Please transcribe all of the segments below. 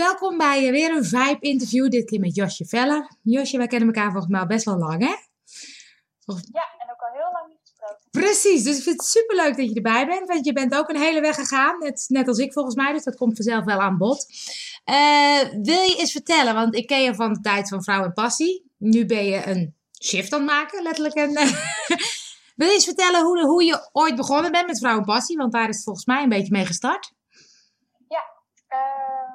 welkom bij weer een Vibe-interview. Dit keer met Josje Veller. Josje, wij kennen elkaar volgens mij al best wel lang, hè? Ja, en ook al heel lang niet gesproken. Precies, dus ik vind het superleuk dat je erbij bent. Want je bent ook een hele weg gegaan, net, net als ik volgens mij. Dus dat komt vanzelf wel aan bod. Eh, wil je eens vertellen, want ik ken je van de tijd van Vrouw en Passie. Nu ben je een shift aan het maken, letterlijk. Een, wil je eens vertellen hoe, hoe je ooit begonnen bent met Vrouw en Passie? Want daar is het volgens mij een beetje mee gestart. Ja, ehm,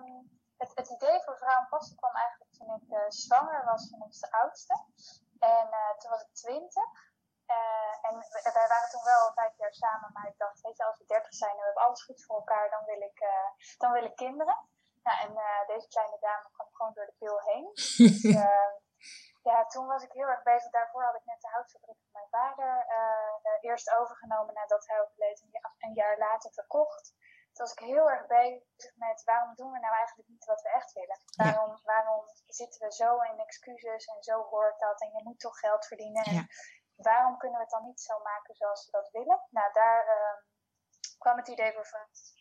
het, idee voor Vrouw en Passie kwam eigenlijk toen ik eh, zwanger was van onze oudste. En eh, toen was ik twintig. en wij waren toen wel vijf jaar samen, maar ik dacht, weet je, als we dertig zijn en we hebben alles goed voor elkaar, dan wil ik, dan wil ik kinderen. Nou, en deze kleine dame kwam gewoon door de pil heen. Dus, ja, toen was ik heel erg bezig. Daarvoor had ik net de houtfabriek van mijn vader uh, eerst overgenomen nadat hij overleed. Een, een jaar later verkocht. Toen was ik heel erg bezig met waarom doen we nou eigenlijk niet wat we echt willen? Waarom, waarom zitten we zo in excuses en zo hoort dat en je moet toch geld verdienen? En waarom kunnen we het dan niet zo maken zoals we dat willen? Nou, daar uh, kwam het idee voor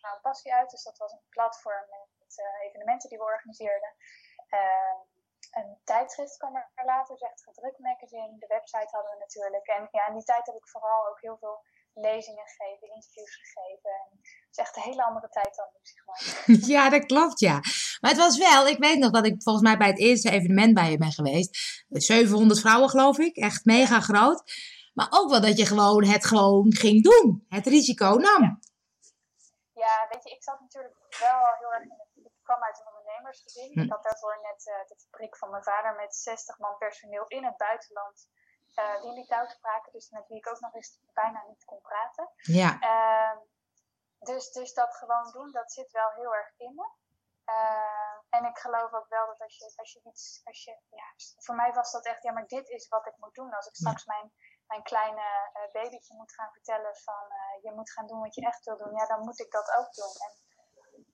Vrouw Passie uit. Dus dat was een platform met uh, evenementen die we organiseerden. Ehm, een tijdschrift kwam er later, dus echt gedrukt magazine. De website hadden we natuurlijk. En ja, in die tijd heb ik vooral ook heel veel lezingen gegeven, interviews gegeven. En het is echt een hele andere tijd dan nu, zeg maar. ja, dat klopt, ja. Maar het was wel, ik weet nog dat ik volgens mij bij het eerste evenement bij je ben geweest. 700 vrouwen, geloof ik. Echt mega groot. Maar ook wel dat je gewoon het gewoon ging doen. Het risico nam. Ja, ja weet je, ik zat natuurlijk wel heel erg in het... Ik kwam uit een ondernemersgezin. Hm. Ik had daarvoor net uh, de fabriek van mijn vader met 60 man personeel in het buitenland. Uh, die liet spraken, dus met wie ik ook nog eens bijna niet kon praten. Ja. Uh, dus, dus dat gewoon doen, dat zit wel heel erg in me. Uh, en ik geloof ook wel dat als je, als je iets, als je, ja, voor mij was dat echt, ja, maar dit is wat ik moet doen. Als ik straks mijn, mijn kleine uh, babytje moet gaan vertellen van, uh, je moet gaan doen wat je echt wil doen, ja, dan moet ik dat ook doen. En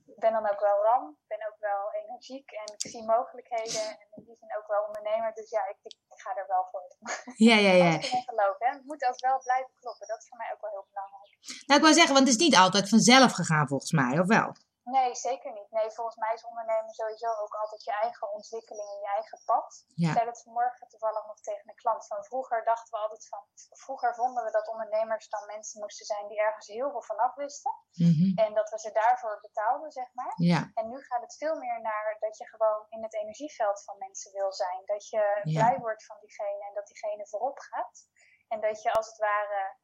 ik ben dan ook wel ram, ik ben ook wel energiek en ik zie mogelijkheden en in die zin ook wel ondernemer. Dus ja, ik, ik, ga er wel voor. Ja, ja, ja. Ik hè. Het moet ook wel blijven kloppen. Dat is voor mij ook wel heel belangrijk. Nou, ik wil zeggen, want het is niet altijd vanzelf gegaan volgens mij, of wel? Nee, zeker niet. Nee, volgens mij is ondernemen sowieso ook altijd je eigen ontwikkeling en je eigen pad. Ja. Ik zei het vanmorgen toevallig nog tegen een klant. Van vroeger dachten we altijd van, vroeger vonden we dat ondernemers dan mensen moesten zijn die ergens heel veel van afwisten. Mm -hmm. En dat we ze daarvoor betaalden, zeg maar. Ja. En nu gaat het veel meer naar dat je gewoon in het energieveld van mensen wil zijn. Dat je blij wordt van diegene en dat diegene voorop gaat. En dat je als het ware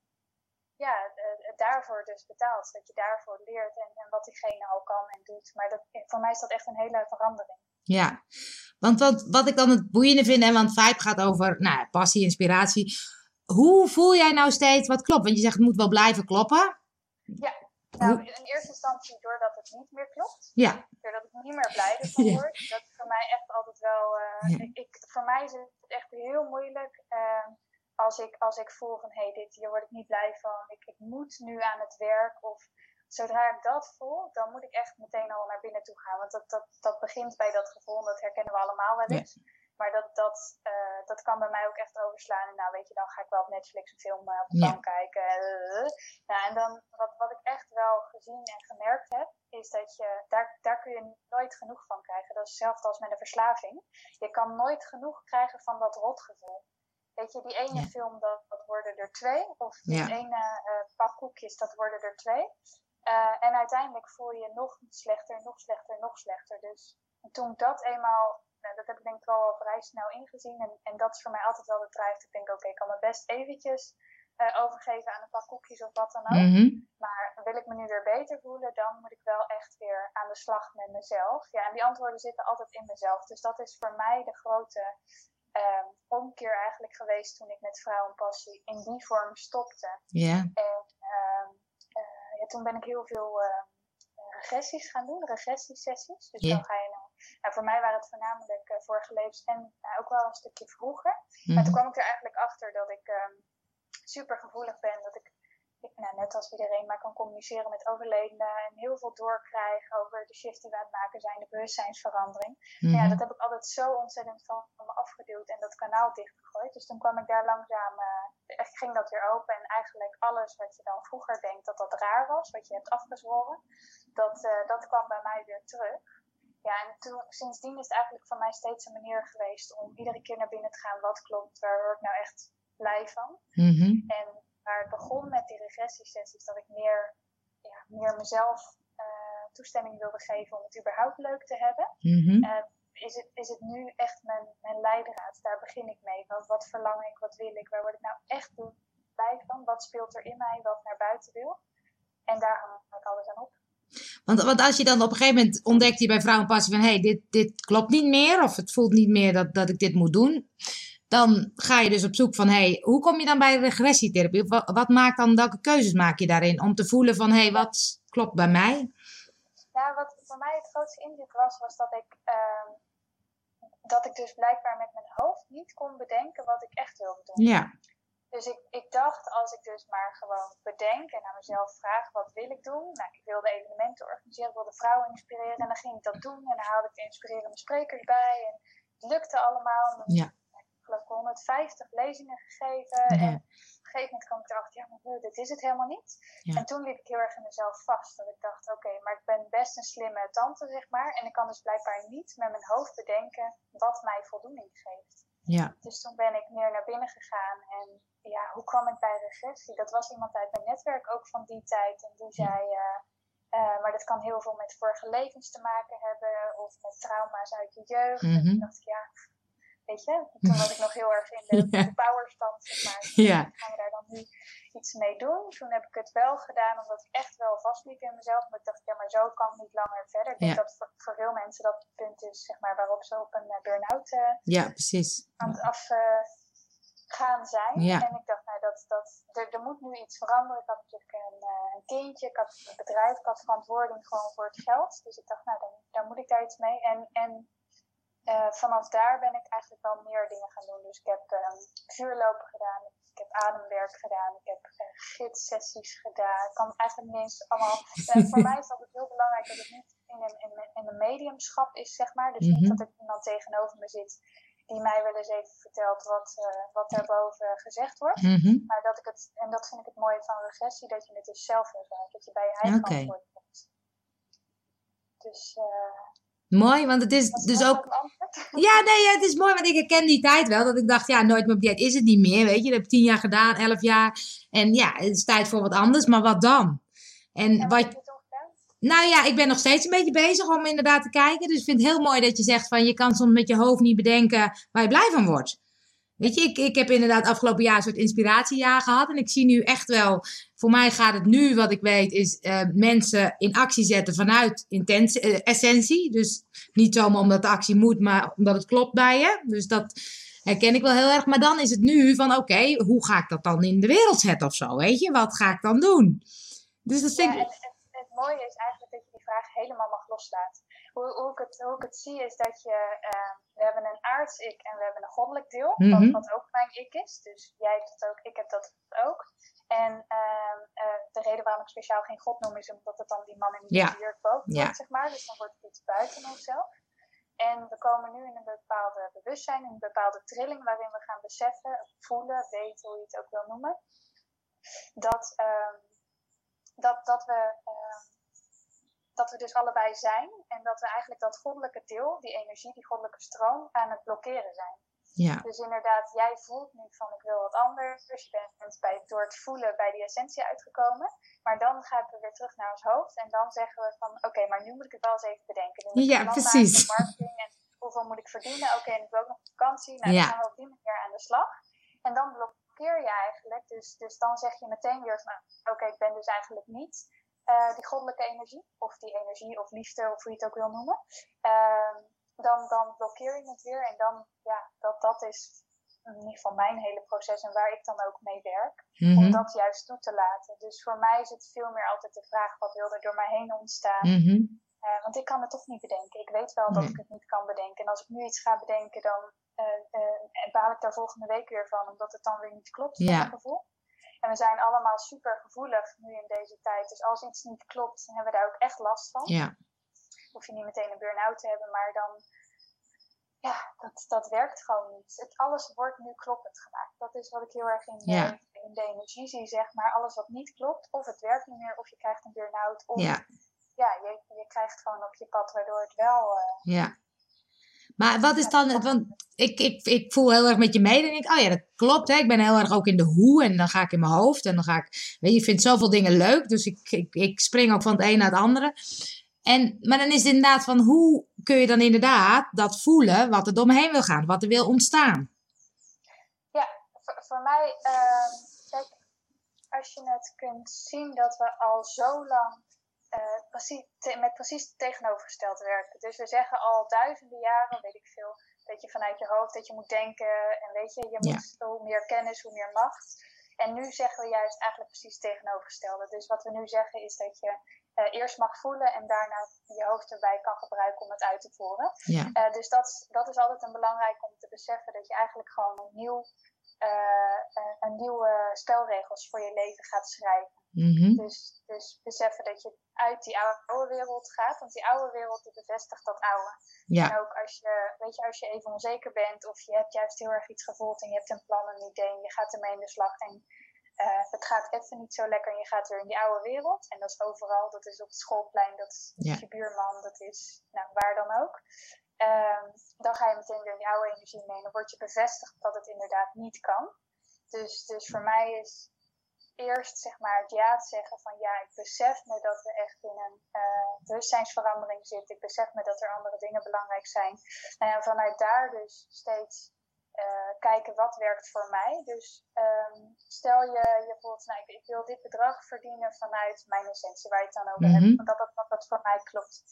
ja, uh, daarvoor dus betaalt. Dat je daarvoor leert en, en, wat diegene al kan en doet. Maar dat, voor mij is dat echt een hele verandering. Ja, want wat, wat ik dan het boeiende vind, en want Vibe gaat over nou, passie, inspiratie. Hoe voel jij nou steeds wat klopt? Want je zegt het moet wel blijven kloppen. Ja, nou in eerste instantie doordat het niet meer klopt. Ja. Doordat ik niet meer blij van word. Ja. Dat is voor mij echt altijd wel... Uh, ja. ik, voor mij is het echt heel moeilijk... Uh, als ik, als ik voel van hé, hey, dit hier word ik niet blij van, ik, ik moet nu aan het werk. Of zodra ik dat voel, dan moet ik echt meteen al naar binnen toe gaan. Want dat, dat, dat begint bij dat gevoel, dat herkennen we allemaal wel eens. Ja. Maar dat, dat, uh, dat kan bij mij ook echt overslaan. En nou weet je, dan ga ik wel op Netflix een film uh, op de bank ja. kijken. Uh, nou, en dan, wat, wat ik echt wel gezien en gemerkt heb, is dat je, daar, daar kun je nooit genoeg van krijgen. Dat is hetzelfde als met een verslaving. Je kan nooit genoeg krijgen van dat rotgevoel. Weet je, die ene ja. film, dat, dat worden er twee. Of die Ja. ene uh, pak koekjes, dat worden er twee. Uh, en uiteindelijk voel je je nog slechter, nog slechter, nog slechter. Dus toen dat eenmaal, nou, dat heb ik denk ik wel al vrij snel ingezien. En, en dat is voor mij altijd wel de drijf. Ik denk, oké, okay, ik kan me best eventjes uh, overgeven aan een pak koekjes of wat dan ook. Mm -hmm. Maar wil ik me nu weer beter voelen, dan moet ik wel echt weer aan de slag met mezelf. Ja, en die antwoorden zitten altijd in mezelf. Dus dat is voor mij de grote um, omkeer eigenlijk geweest toen ik met Vrouwenpassie in die vorm stopte. Ja. En um, uh, ja, toen ben ik heel veel uh, regressies gaan doen, regressiesessies. Dus Ja. dan ga je nou, nou, voor mij waren het voornamelijk uh, vorige levens en nou, ook wel een stukje vroeger. Mhm. Maar toen kwam ik er eigenlijk achter dat ik um, super gevoelig ben, dat ik, nou, net als iedereen maar kan communiceren met overledenen en heel veel doorkrijg over de shift die we aan het maken zijn, de bewustzijnsverandering. Mhm. Ja, dat heb ik altijd zo ontzettend van me afgeduwd en dat kanaal dichtgegooid. Dus toen kwam ik daar langzaam, uh, echt ging dat weer open en eigenlijk alles wat je dan vroeger denkt dat dat raar was, wat je hebt afgezworen, dat, uh, dat kwam bij mij weer terug. ja, en toen, sindsdien is het eigenlijk voor mij steeds een manier geweest om iedere keer naar binnen te gaan wat klopt, waar word ik nou echt blij van. Mhm. En waar het begon met die regressiesessies, dat ik meer, ja, meer mezelf eh, toestemming wilde geven om het überhaupt leuk te hebben. Mhm. Eh, is, het, is het nu echt mijn, mijn leidraad? Daar begin ik mee. Wat, wat verlang ik? Wat wil ik? Waar word ik nou echt blij van? Wat speelt er in mij wat naar buiten wil? En daar hang ik alles aan op. Want, want als je dan op een gegeven moment ontdekt je bij vrouwenpassie van hé, hey, dit, dit klopt niet meer of het voelt niet meer dat, dat ik dit moet doen. Dan ga je dus op zoek van hé, hey, hoe kom je dan bij regressietherapie? Wat, wat maakt dan, welke keuzes maak je daarin om te voelen van hé, hey, wat klopt bij mij? Ja, wat voor mij het grootste indruk was, was dat ik, ehm, dat ik dus blijkbaar met mijn hoofd niet kon bedenken wat ik echt wilde doen. Ja. Dus ik, ik dacht, als ik dus maar gewoon bedenk en aan mezelf vraag, wat wil ik doen? Nou, ik wilde evenementen organiseren, ik wilde vrouwen inspireren en dan ging ik dat doen. En dan haalde ik de inspirerende sprekers bij en het lukte allemaal. En dan Ja. Heb ik geloof ik 150 lezingen gegeven. Ja. En op een gegeven moment kwam ik erachter, ja, maar dit is het helemaal niet. Ja. En toen liep ik heel erg in mezelf vast. Dat ik dacht, oké, maar ik ben best een slimme tante, zeg maar. En ik kan dus blijkbaar niet met mijn hoofd bedenken wat mij voldoening geeft. Ja. Dus toen ben ik meer naar binnen gegaan. En ja, hoe kwam ik bij regressie? Dat was iemand uit mijn netwerk ook van die tijd. En die zei, eh, eh, maar dat kan heel veel met vorige levens te maken hebben. Of met trauma's uit je jeugd. En Mhm. toen dacht ik, ja, weet je. Toen was ik nog heel erg in de, Ja. de powerstand, zeg maar. Ja. Gaan we daar dan nu iets mee doen? Toen heb ik het wel gedaan, omdat ik echt wel vastliep in mezelf. Maar ik dacht, ja, maar zo kan het niet langer verder. Ik denk dat voor, voor veel mensen dat het punt is, zeg maar, waarop ze op een eh, burn-out eh, Ja, precies. aan het afgaan zijn. Ja. En ik dacht, nou, dat, dat, er, er moet nu iets veranderen. Ik had natuurlijk een, eh, een kindje, ik had een bedrijf, ik had verantwoording gewoon voor het geld. Dus ik dacht, nou, dan, dan moet ik daar iets mee. En, en eh, vanaf daar ben ik eigenlijk wel meer dingen gaan doen. Dus ik heb ehm, vuurlopen gedaan, ik heb ademwerk gedaan, ik heb uh, gidssessies gedaan. Ik kan eigenlijk niet eens allemaal... Voor mij is het altijd heel belangrijk dat het niet in een, in een, in een mediumschap is, zeg maar. Dus Mhm. niet dat er iemand tegenover me zit die mij wel eens even vertelt wat, eh, wat daarboven gezegd wordt. Mhm. Maar dat ik het, en dat vind ik het mooie van regressie, dat je het dus zelf ervaart. Dat je bij je eigen antwoord komt. Dus eh Mooi, want het is dat dus ook. Ja, nee, ja, het is mooi, want ik herken die tijd wel. Dat ik dacht, ja, nooit meer op dieet is het niet meer, weet je. Dat heb ik tien jaar gedaan, elf jaar. En ja, het is tijd voor wat anders, maar wat dan? En wat nou ja, ik ben nog steeds een beetje bezig om inderdaad te kijken. Dus ik vind het heel mooi dat je zegt van, je kan soms met je hoofd niet bedenken waar je blij van wordt. Weet je, ik, ik heb inderdaad afgelopen jaar een soort inspiratiejaar gehad. En ik zie nu echt wel, voor mij gaat het nu, wat ik weet, is eh, mensen in actie zetten vanuit intentie, eh, essentie. Dus niet zomaar omdat de actie moet, maar omdat het klopt bij je. Dus dat herken ik wel heel erg. Maar dan is het nu van, oké, hoe ga ik dat dan in de wereld zetten of zo? Weet je, wat ga ik dan doen? Dus dat vind Ja, ik... en het, het mooie is eigenlijk dat je die vraag helemaal mag loslaten. Hoe, hoe, ik, het, hoe ik het zie is dat je, eh, we hebben een aards-ik en we hebben een goddelijk deel, Mhm. wat, wat ook mijn ik is. Dus jij hebt dat ook, ik heb dat ook. En ehm, eh, de reden waarom ik speciaal geen god noem is omdat het dan die man in die Ja. jurk boven Ja. wordt, zeg maar. Dus dan wordt het iets buiten onszelf. En we komen nu in een bepaalde bewustzijn, in een bepaalde trilling waarin we gaan beseffen, voelen, weten, hoe je het ook wil noemen. Dat, ehm, dat, dat, we, ehm, dat we dus allebei zijn en dat we eigenlijk dat goddelijke deel, die energie, die goddelijke stroom, aan het blokkeren zijn. Ja, Dus inderdaad, jij voelt nu van ik wil wat anders. Dus je bent bij, door het voelen bij die essentie uitgekomen. Maar dan gaan we weer terug naar ons hoofd. En dan zeggen we van oké, maar nu moet ik het wel eens even bedenken. Nu moet ik Ja, plan precies. maken, marketing en hoeveel moet ik verdienen? Oké, en ik wil ook nog vakantie. Nou, Ja. dan gaan we op die manier aan de slag. En dan blokkeer je eigenlijk. Dus, dus dan zeg je meteen weer van oké, ik ben dus eigenlijk niet eh, die goddelijke energie. Of die energie of liefde, of hoe je het ook wil noemen. Ehm, dan, dan blokkeer je het weer. En dan, ja, dat, dat is in ieder geval mijn hele proces en waar ik dan ook mee werk. Om Mhm. dat juist toe te laten. Dus voor mij is het veel meer altijd de vraag, wat wil er door mij heen ontstaan? Mhm. Eh, want ik kan het toch niet bedenken. Ik weet wel dat Nee. ik het niet kan bedenken. En als ik nu iets ga bedenken, dan eh, baal ik daar volgende week weer van. Omdat het dan weer niet klopt, Ja. gevoel. En we zijn allemaal super gevoelig nu in deze tijd. Dus als iets niet klopt, dan hebben we daar ook echt last van Ja, hoef je niet meteen een burn-out te hebben, maar dan, ja, dat, dat werkt gewoon niet. Het, alles wordt nu kloppend gemaakt. Dat is wat ik heel erg in, Ja. de, in de energie zie, zeg maar. Alles wat niet klopt, of het werkt niet meer, of je krijgt een burn-out, of ja, ja, je, je krijgt gewoon op je pad waardoor het wel... Uh, ja. Maar wat is dan, want ik, ik, ik voel heel erg met je mee en denk, oh ja, dat klopt. Hè? Ik ben heel erg ook in de hoe en dan ga ik in mijn hoofd en dan ga ik, weet je, ik vind zoveel dingen leuk. Dus ik, ik, ik spring ook van het een naar het andere. En, maar dan is het inderdaad van, hoe kun je dan inderdaad dat voelen wat er door me heen wil gaan, wat er wil ontstaan? Ja, voor, mij, uh, kijk, als je het kunt zien dat we al zo lang uh, precies, met precies tegenovergesteld werken. Dus we zeggen al duizenden jaren, weet ik veel, dat je vanuit je hoofd dat je moet denken en weet je, je moet hoe meer kennis, hoe meer macht. En nu zeggen we juist eigenlijk precies tegenovergestelde. Dus wat we nu zeggen is dat je uh, eerst mag voelen en daarna je hoofd erbij kan gebruiken om het uit te voeren. Ja. Uh, dus dat, dat is altijd een belangrijk om te beseffen dat je eigenlijk gewoon een nieuw uh, een nieuwe spelregels voor je leven gaat schrijven. Mm dus, dus beseffen dat je uit die oude wereld gaat, want die oude wereld die bevestigt dat oude. Ja. En ook als je, weet je, als je even onzeker bent of je hebt juist heel erg iets gevoeld en je hebt een plan, een idee en je gaat ermee in de slag en uh, het gaat even niet zo lekker en je gaat weer in die oude wereld. En dat is overal, dat is op het schoolplein, dat is ja. je buurman, dat is nou, waar dan ook. Um, dan ga je meteen weer in die oude energie mee. Dan word je bevestigd dat het inderdaad niet kan. Dus, dus voor mij is eerst zeg maar het ja te zeggen van ja, ik besef me dat we echt in een uh, bewustzijnsverandering zitten. Ik besef me dat er andere dingen belangrijk zijn. Nou ja, vanuit daar dus steeds uh, kijken wat werkt voor mij. Dus um, stel je, je voelt, nou, ik, ik, wil dit bedrag verdienen vanuit mijn essentie, waar je het dan over mm -hmm. hebt, dat, dat, dat dat voor mij klopt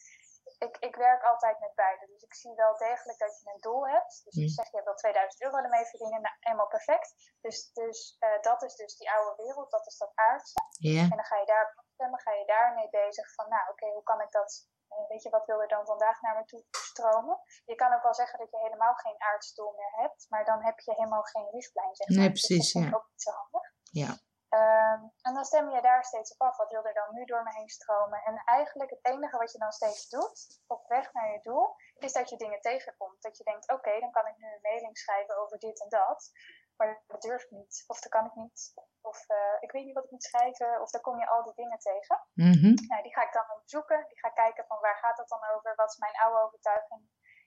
ik, ik werk altijd met beide. Dus ik zie wel degelijk dat je een doel hebt. Dus ik zeg, je wil 2000 euro ermee verdienen. Nou, helemaal perfect. Dus, dus uh, dat is dus die oude wereld. Dat is dat aardse. Yeah. En dan ga je daar dan ga je daarmee bezig van, nou oké, okay, hoe kan ik dat, uh, weet je, wat wil er dan vandaag naar me toe stromen? Je kan ook wel zeggen dat je helemaal geen aardsdoel meer hebt, maar dan heb je helemaal geen richtplein, zeg maar. Nee, precies, dus dat is ook niet zo handig. Ja. Um, en dan stem je daar steeds op af. Wat wil er dan nu door me heen stromen? En eigenlijk het enige wat je dan steeds doet, op weg naar je doel, is dat je dingen tegenkomt. Dat je denkt, oké, okay, dan kan ik nu een mailing schrijven over dit en dat. Maar dat durf ik niet. Of dat kan ik niet. Of uh, ik weet niet wat ik moet schrijven. Of daar kom je al die dingen tegen. Mm -hmm. nou, die ga ik dan onderzoeken. Die ga ik kijken van waar gaat het dan over? Wat is mijn oude overtuiging?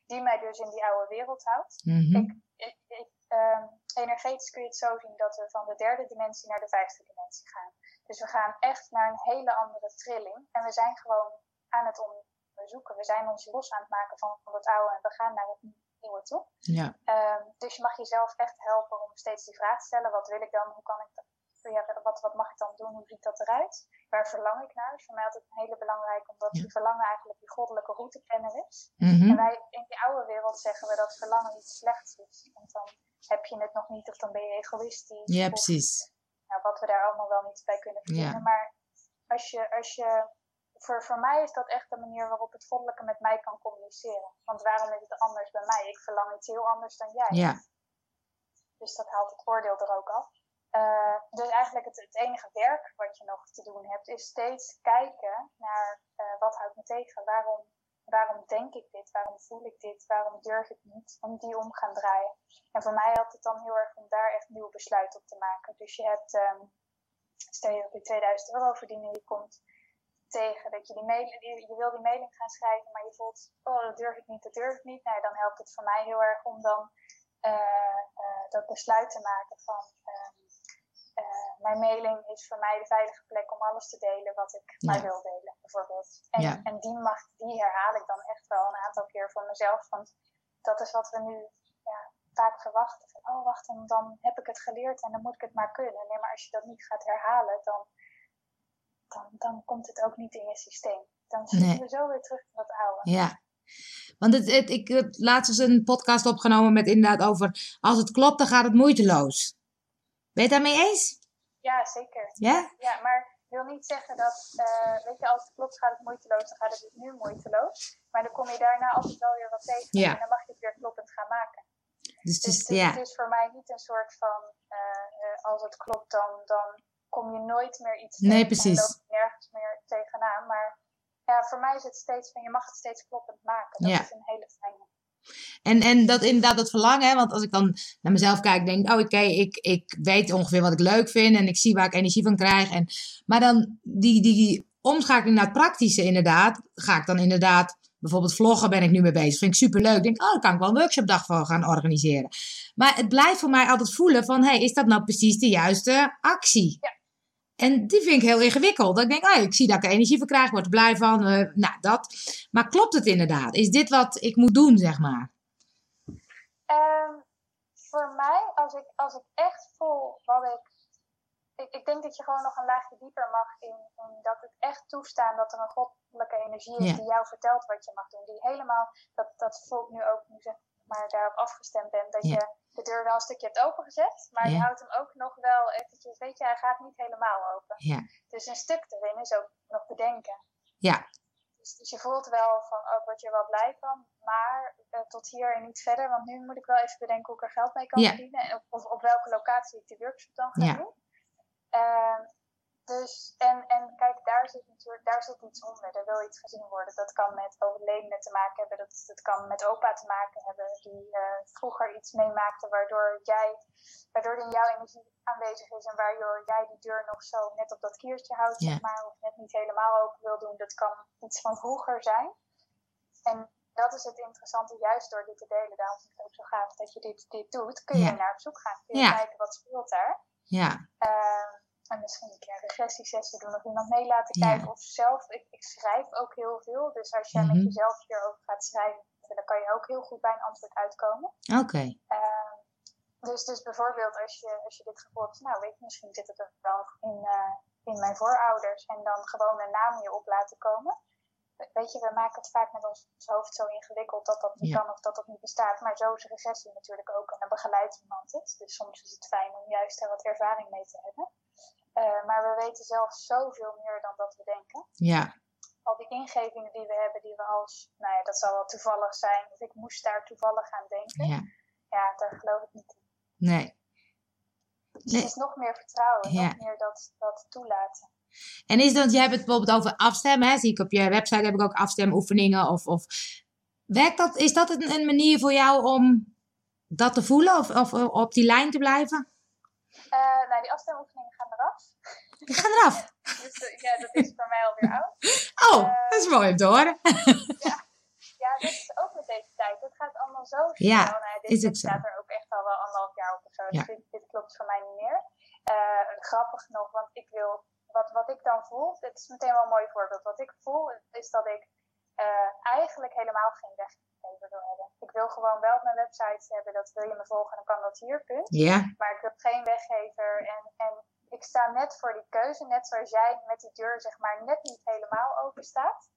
Die mij dus in die oude wereld houdt. Mm -hmm. ik, ik, ik um, energetisch kun je het zo zien dat we van de derde dimensie naar de vijfde dimensie gaan. Dus we gaan echt naar een hele andere trilling. En we zijn gewoon aan het onderzoeken. We zijn ons los aan het maken van, van het oude en we gaan naar het nieuwe toe. Ja. Um, dus je mag jezelf echt helpen om steeds die vraag te stellen: wat wil ik dan? Hoe kan ik dat? Ja, wat, wat mag ik dan doen? Hoe ziet dat eruit? Waar verlang ik naar? Dat is voor mij altijd een hele belangrijk, omdat ja. die verlangen eigenlijk die goddelijke route kennen is. Mm -hmm. En wij in die oude wereld zeggen we dat verlangen iets slechts is. Want dan heb je het nog niet of dan ben je egoïstisch. Ja, of, precies. Nou, wat we daar allemaal wel niet bij kunnen verdienen. Ja. Maar als je, als je voor, voor mij is dat echt de manier waarop het goddelijke met mij kan communiceren. Want waarom is het anders bij mij? Ik verlang iets heel anders dan jij. Ja. Dus dat haalt het oordeel er ook af. Uh, dus eigenlijk het, het, enige werk wat je nog te doen hebt, is steeds kijken naar uh, wat houdt me tegen. Waarom waarom denk ik dit? Waarom voel ik dit? Waarom durf ik niet? En die om gaan draaien. En voor mij helpt het dan heel erg om daar echt nieuwe besluiten op te maken. Dus je hebt, um, stel je dat je 2000 euro verdienen, je komt tegen dat je die mailing, je, je wil die mailing gaan schrijven, maar je voelt, oh dat durf ik niet, dat durf ik niet. Nou, dan helpt het voor mij heel erg om dan uh, uh, dat besluit te maken van, uh, mijn mailing is voor mij de veilige plek om alles te delen wat ik ja. maar wil delen, bijvoorbeeld. En, ja. en die, mag, die herhaal ik dan echt wel een aantal keer voor mezelf. Want dat is wat we nu ja, vaak verwachten. Van, oh, wacht, dan, dan heb ik het geleerd en dan moet ik het maar kunnen. Nee, maar als je dat niet gaat herhalen, dan, dan, dan komt het ook niet in je systeem. Dan zitten Nee. we zo weer terug in dat oude. Ja. Want het, het, ik heb laatst eens een podcast opgenomen met inderdaad over... als het klopt, dan gaat het moeiteloos. Ben je het daarmee eens? Ja, zeker. Ja? Ja, maar ik wil niet zeggen dat, uh, weet je, als het klopt gaat het moeiteloos, dan gaat het nu moeiteloos. Maar dan kom je daarna altijd wel weer wat tegen. Ja. En dan mag je het weer kloppend gaan maken. Dus het Dus, is, dus ja. het is voor mij niet een soort van, uh, uh, als het klopt, dan, dan kom je nooit meer iets Nee, tegen precies. En loop je nergens meer tegenaan. Maar ja, voor mij is het steeds van, je mag het steeds kloppend maken. Dat Ja. is een hele fijne. En, en dat inderdaad dat verlangen, want als ik dan naar mezelf kijk, denk ik, oh oké, ik, ik weet ongeveer wat ik leuk vind en ik zie waar ik energie van krijg. En, maar dan die, die omschakeling naar het praktische inderdaad, ga ik dan inderdaad, bijvoorbeeld vloggen ben ik nu mee bezig. Vind ik superleuk. Denk, oh, daar kan ik wel een workshopdag voor gaan organiseren. Maar het blijft voor mij altijd voelen van, hey, is dat nou precies de juiste actie? Ja. En die vind ik heel ingewikkeld. Dat ik denk, oh, ik zie dat ik er energie van krijg, word er blij van. eh, nou, dat. Maar klopt het inderdaad? Is dit wat ik moet doen, zeg maar? Ehm, voor mij, als ik, als ik echt voel wat ik, ik. Ik denk dat je gewoon nog een laagje dieper mag in, in dat het echt toestaan dat er een goddelijke energie is Ja. die jou vertelt wat je mag doen. Die helemaal, dat, dat voelt nu ook, nu zeg maar daarop afgestemd bent, dat Ja. je de deur wel een stukje hebt opengezet, maar je houdt hem ook nog wel eventjes, weet je, hij gaat niet helemaal open. Ja. Dus een stuk erin is ook nog bedenken. Ja. Dus, dus je voelt wel van, oh, ik word je wel blij van, maar eh, tot hier en niet verder. Want nu moet ik wel even bedenken hoe ik er geld mee kan verdienen. En op, of op welke locatie ik de workshop dan ga Ja. doen. Ehm, dus, en, en kijk, daar zit natuurlijk daar zit iets onder. Er wil iets gezien worden. Dat kan met overledenen te maken hebben. Dat, dat kan met opa te maken hebben. Die eh, vroeger iets meemaakte waardoor jij, waardoor in jouw energie aanwezig is. En waardoor jij die deur nog zo net op dat kiertje houdt, zeg maar. Of net niet helemaal open wil doen. Dat kan iets van vroeger zijn. En dat is het interessante, juist door dit te delen. Daarom vind ik het ook zo gaaf dat je dit, dit doet. Kun je naar op zoek gaan. Kun je kijken wat speelt daar. Ja. Ehm, en misschien een keer een regressiesessie doen of iemand mee laten Ja. kijken. Of zelf, ik, ik schrijf ook heel veel. Dus als jij Mhm. met jezelf hierover gaat schrijven, dan kan je ook heel goed bij een antwoord uitkomen. Oké. Ehm, dus, dus bijvoorbeeld als je, als je dit gevoel hebt, nou weet je, misschien zit het er wel in, eh, in mijn voorouders. En dan gewoon een naam je op laten komen. We- Weet je, we maken het vaak met ons hoofd zo ingewikkeld dat dat niet Ja. kan of dat dat niet bestaat. Maar zo is regressie natuurlijk ook. En dan begeleidt iemand het. Dus soms is het fijn om juist er wat ervaring mee te hebben. Eh, maar we weten zelf zoveel meer dan dat we denken Ja. al die ingevingen die we hebben, die we als, nou ja, dat zal wel toevallig zijn, of ik moest daar toevallig aan denken. Ja. Ja, daar geloof ik niet in. Nee. Dus Nee. het is nog meer vertrouwen, Ja. nog meer dat, dat toelaten. En is dat, jij hebt het bijvoorbeeld over afstemmen, hè? zie ik op je website heb ik ook afstemoefeningen. Of, of, werkt dat, is dat een, een manier voor jou om dat te voelen of, of op die lijn te blijven? Eh, nou, die afstemoefeningen. Die gaan eraf. Dus eh, ja, dat is voor mij alweer oud. Oh, dat is mooi om te horen. Ja, dat is ook met deze tijd. Het gaat allemaal zo snel. Ja, Nou ja, dit is ook zo. staat er ook echt al wel anderhalf jaar op of zo. Dus Ja. dit, dit klopt voor mij niet meer. Eh, grappig nog, want ik wil, wat, wat ik dan voel, dit is meteen wel een mooi voorbeeld. Wat ik voel is dat ik eh, eigenlijk helemaal geen weggever wil hebben. Ik wil gewoon wel op mijn website hebben, dat wil je me volgen, dan kan dat hier, punt. Ja, Maar ik wil geen weggever en, en ik sta net voor die keuze, net zoals jij met die deur zeg maar net niet helemaal open staat.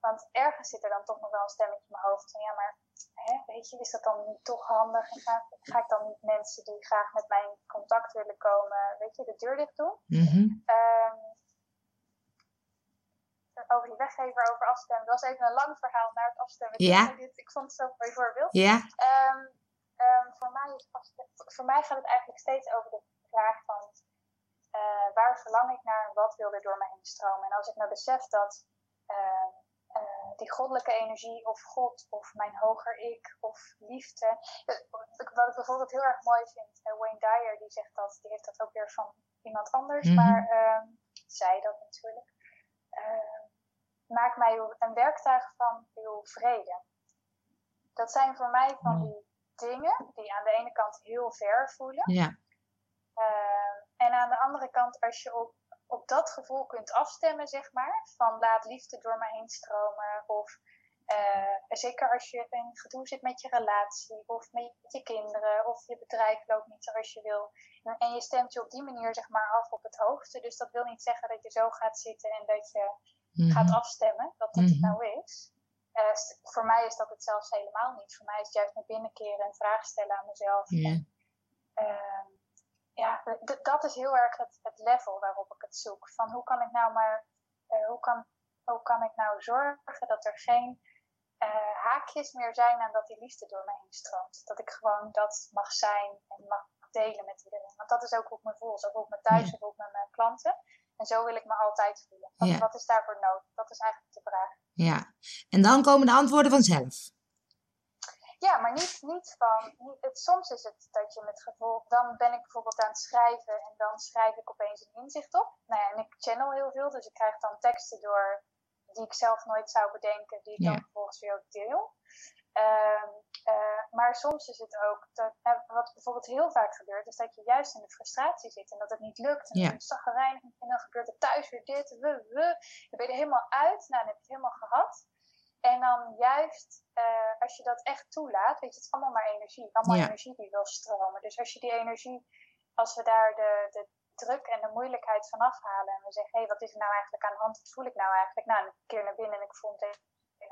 Want ergens zit er dan toch nog wel een stemmetje in mijn hoofd van ja, maar hè, weet je, is dat dan niet toch handig? En ga, ga ik dan niet mensen die graag met mij in contact willen komen, weet je, de deur dicht doen? mhm, Ehm, over die weggever, over afstemmen. Dat was even een lang verhaal naar het afstemmen. Ja. Ik, dit- ik vond het zo'n mooi voorbeeld. ja, Ehm, ehm, voor, mij is afstem- voor mij gaat het eigenlijk steeds over de vraag van eh, waar verlang ik naar en wat wil er door me heen stromen. En als ik nou besef dat ehm, eh, die goddelijke energie of God of mijn hoger ik of liefde. eh, wat ik bijvoorbeeld heel erg mooi vind, eh, Wayne Dyer die zegt dat, die heeft dat ook weer van iemand anders, Mhm. maar zij dat natuurlijk. Maak mij een werktuig van uw vrede. Dat zijn voor mij van die dingen die aan de ene kant heel ver voelen. ja, Ehm, en aan de andere kant, als je op, op dat gevoel kunt afstemmen, zeg maar, van laat liefde door me heen stromen. Of eh, zeker als je in gedoe zit met je relatie, of met je kinderen, of je bedrijf loopt niet zoals je wil. En, je stemt je op die manier, zeg maar, af op het hoogste. Dus dat wil niet zeggen dat je zo gaat zitten en dat je gaat mhm, afstemmen, dat dat het Mhm. nou is. Eh, voor mij is dat het zelfs helemaal niet. Voor mij is het juist naar binnen keren en vragen stellen aan mezelf. ja, Ehm, ja, dat is heel erg het, het level waarop ik het zoek. Van hoe kan ik nou maar, eh, hoe, kan, hoe kan ik nou zorgen dat er geen eh, haakjes meer zijn aan dat die liefde door me heen stroomt. Dat ik gewoon dat mag zijn en mag delen met iedereen. Want dat is ook hoe ik me voel. Zo voel ik me thuis, zo voel ik me met mijn klanten. En zo wil ik me altijd voelen. Wat, Ja. wat is daarvoor nodig? Dat is eigenlijk de vraag. ja. En dan komen de antwoorden vanzelf. Ja, maar niet, niet van. Niet, het, soms is het dat je met gevolg. Dan ben ik bijvoorbeeld aan het schrijven en dan schrijf ik opeens een inzicht op. Nou ja, en ik channel heel veel, dus ik krijg dan teksten door die ik zelf nooit zou bedenken, die ik dan vervolgens weer ook deel. Ehm, eh, maar soms is het ook, dat, eh, wat bijvoorbeeld heel vaak gebeurt, is dat je juist in de frustratie zit en dat het niet lukt. En Ja. dan zaggerijnig en dan gebeurt er thuis weer dit, we, we. Dan ben je er helemaal uit, nou dan heb je het helemaal gehad. En dan juist, eh, als je dat echt toelaat, weet je, het is allemaal maar energie. Allemaal Ja. energie die wil stromen. Dus als je die energie, als we daar de, de druk en de moeilijkheid van afhalen en we zeggen, hé, hey, wat is er nou eigenlijk aan de hand? Wat voel ik nou eigenlijk? Nou, een keer naar binnen en ik voel meteen,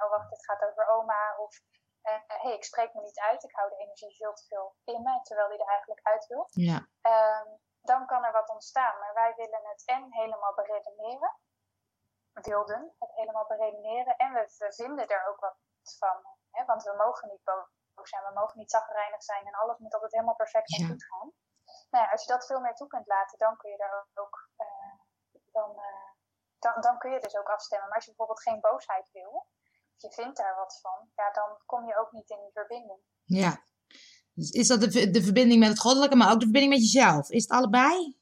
oh wacht, dit gaat over oma. Of, hé, hey, ik spreek me niet uit. Ik hou de energie veel te veel in me, terwijl die er eigenlijk uit wil. Ja. Ehm, dan kan er wat ontstaan. Maar wij willen het en helemaal beredeneren. Wilden het helemaal beredeneren. En we, we vinden er ook wat van. Hè? Want we mogen niet boos zijn. We mogen niet zagrijnig zijn. En alles moet altijd helemaal perfect en Ja. goed gaan. Nou ja, als je dat veel meer toe kunt laten, dan kun je daar ook... eh, dan, eh, dan, dan kun je dus ook afstemmen. Maar als je bijvoorbeeld geen boosheid wil... Of je vindt daar wat van... Ja, dan kom je ook niet in die verbinding. Ja. Is dat de, de verbinding met het goddelijke, maar ook de verbinding met jezelf? Is het allebei?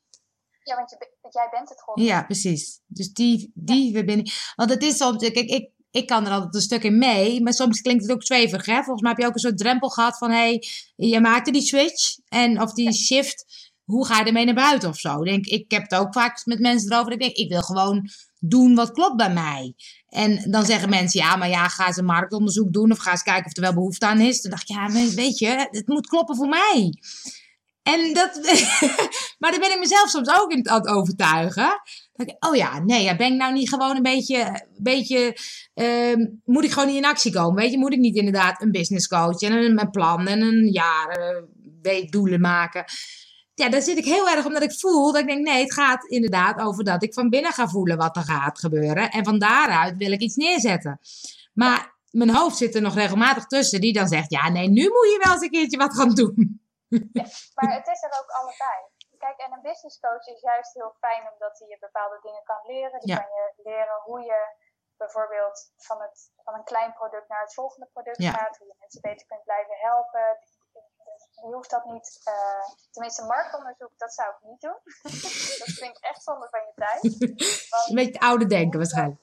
Ja, want je, jij bent het gewoon. Ja, precies. Dus die, die verbinding. Want het is soms, kijk, ik, ik kan er altijd een stuk in mee, maar soms klinkt het ook zweverig. Hè? Volgens mij heb je ook een soort drempel gehad van, hé, hey, je maakte die switch en of die shift, hoe ga je ermee naar buiten of zo? Ik Denk, ik heb het ook vaak met mensen erover. Ik denk, ik wil gewoon doen wat klopt bij mij. En dan zeggen mensen, ja, maar ja, ga eens een marktonderzoek doen of ga eens kijken of er wel behoefte aan is. Dan dacht ik, ja, weet je, het moet kloppen voor mij. En dat, maar dan ben ik mezelf soms ook in, het overtuigen. Denk ik, oh ja, nee, ja, ben ik nou niet gewoon een beetje, beetje ehm, moet ik gewoon niet in actie komen? Weet je, moet ik niet inderdaad een business coach en een, een plan en een jaar eh, doelen maken? Ja, daar zit ik heel erg omdat ik voel dat ik denk, nee, het gaat inderdaad over dat ik van binnen ga voelen wat er gaat gebeuren. En van daaruit wil ik iets neerzetten. Maar mijn hoofd zit er nog regelmatig tussen die dan zegt, ja, nee, nu moet je wel eens een keertje wat gaan doen. Maar het is er ook allebei. Kijk, en een business coach is juist heel fijn omdat hij je bepaalde dingen kan leren. Die Ja. kan je leren hoe je bijvoorbeeld van, het, van een klein product naar het volgende product Ja. gaat. Hoe je mensen beter kunt blijven helpen. Je hoeft dat niet, eh, tenminste marktonderzoek, dat zou ik niet doen. dat vind ik echt zonde van je tijd. Want, Een beetje het oude denken waarschijnlijk.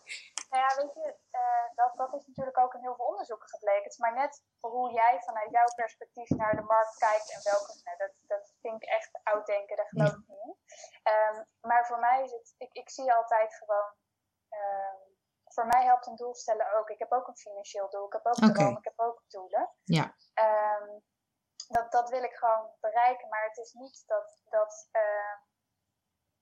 Nou ja, weet je, eh, dat, dat is natuurlijk ook in heel veel onderzoeken gebleken. Het is maar net hoe jij vanuit jouw perspectief naar de markt kijkt en welke. Nou, dat, dat vind ik echt oud denken, daar geloof ik niet in. Ehm, maar voor mij is het, ik, ik zie altijd gewoon. ehm, voor mij helpt een doel stellen ook. Ik heb ook een financieel doel, ik heb ook Oké. droom, ik heb ook doelen. Ja. Ehm, dat, dat wil ik gewoon bereiken, maar het is niet dat. dat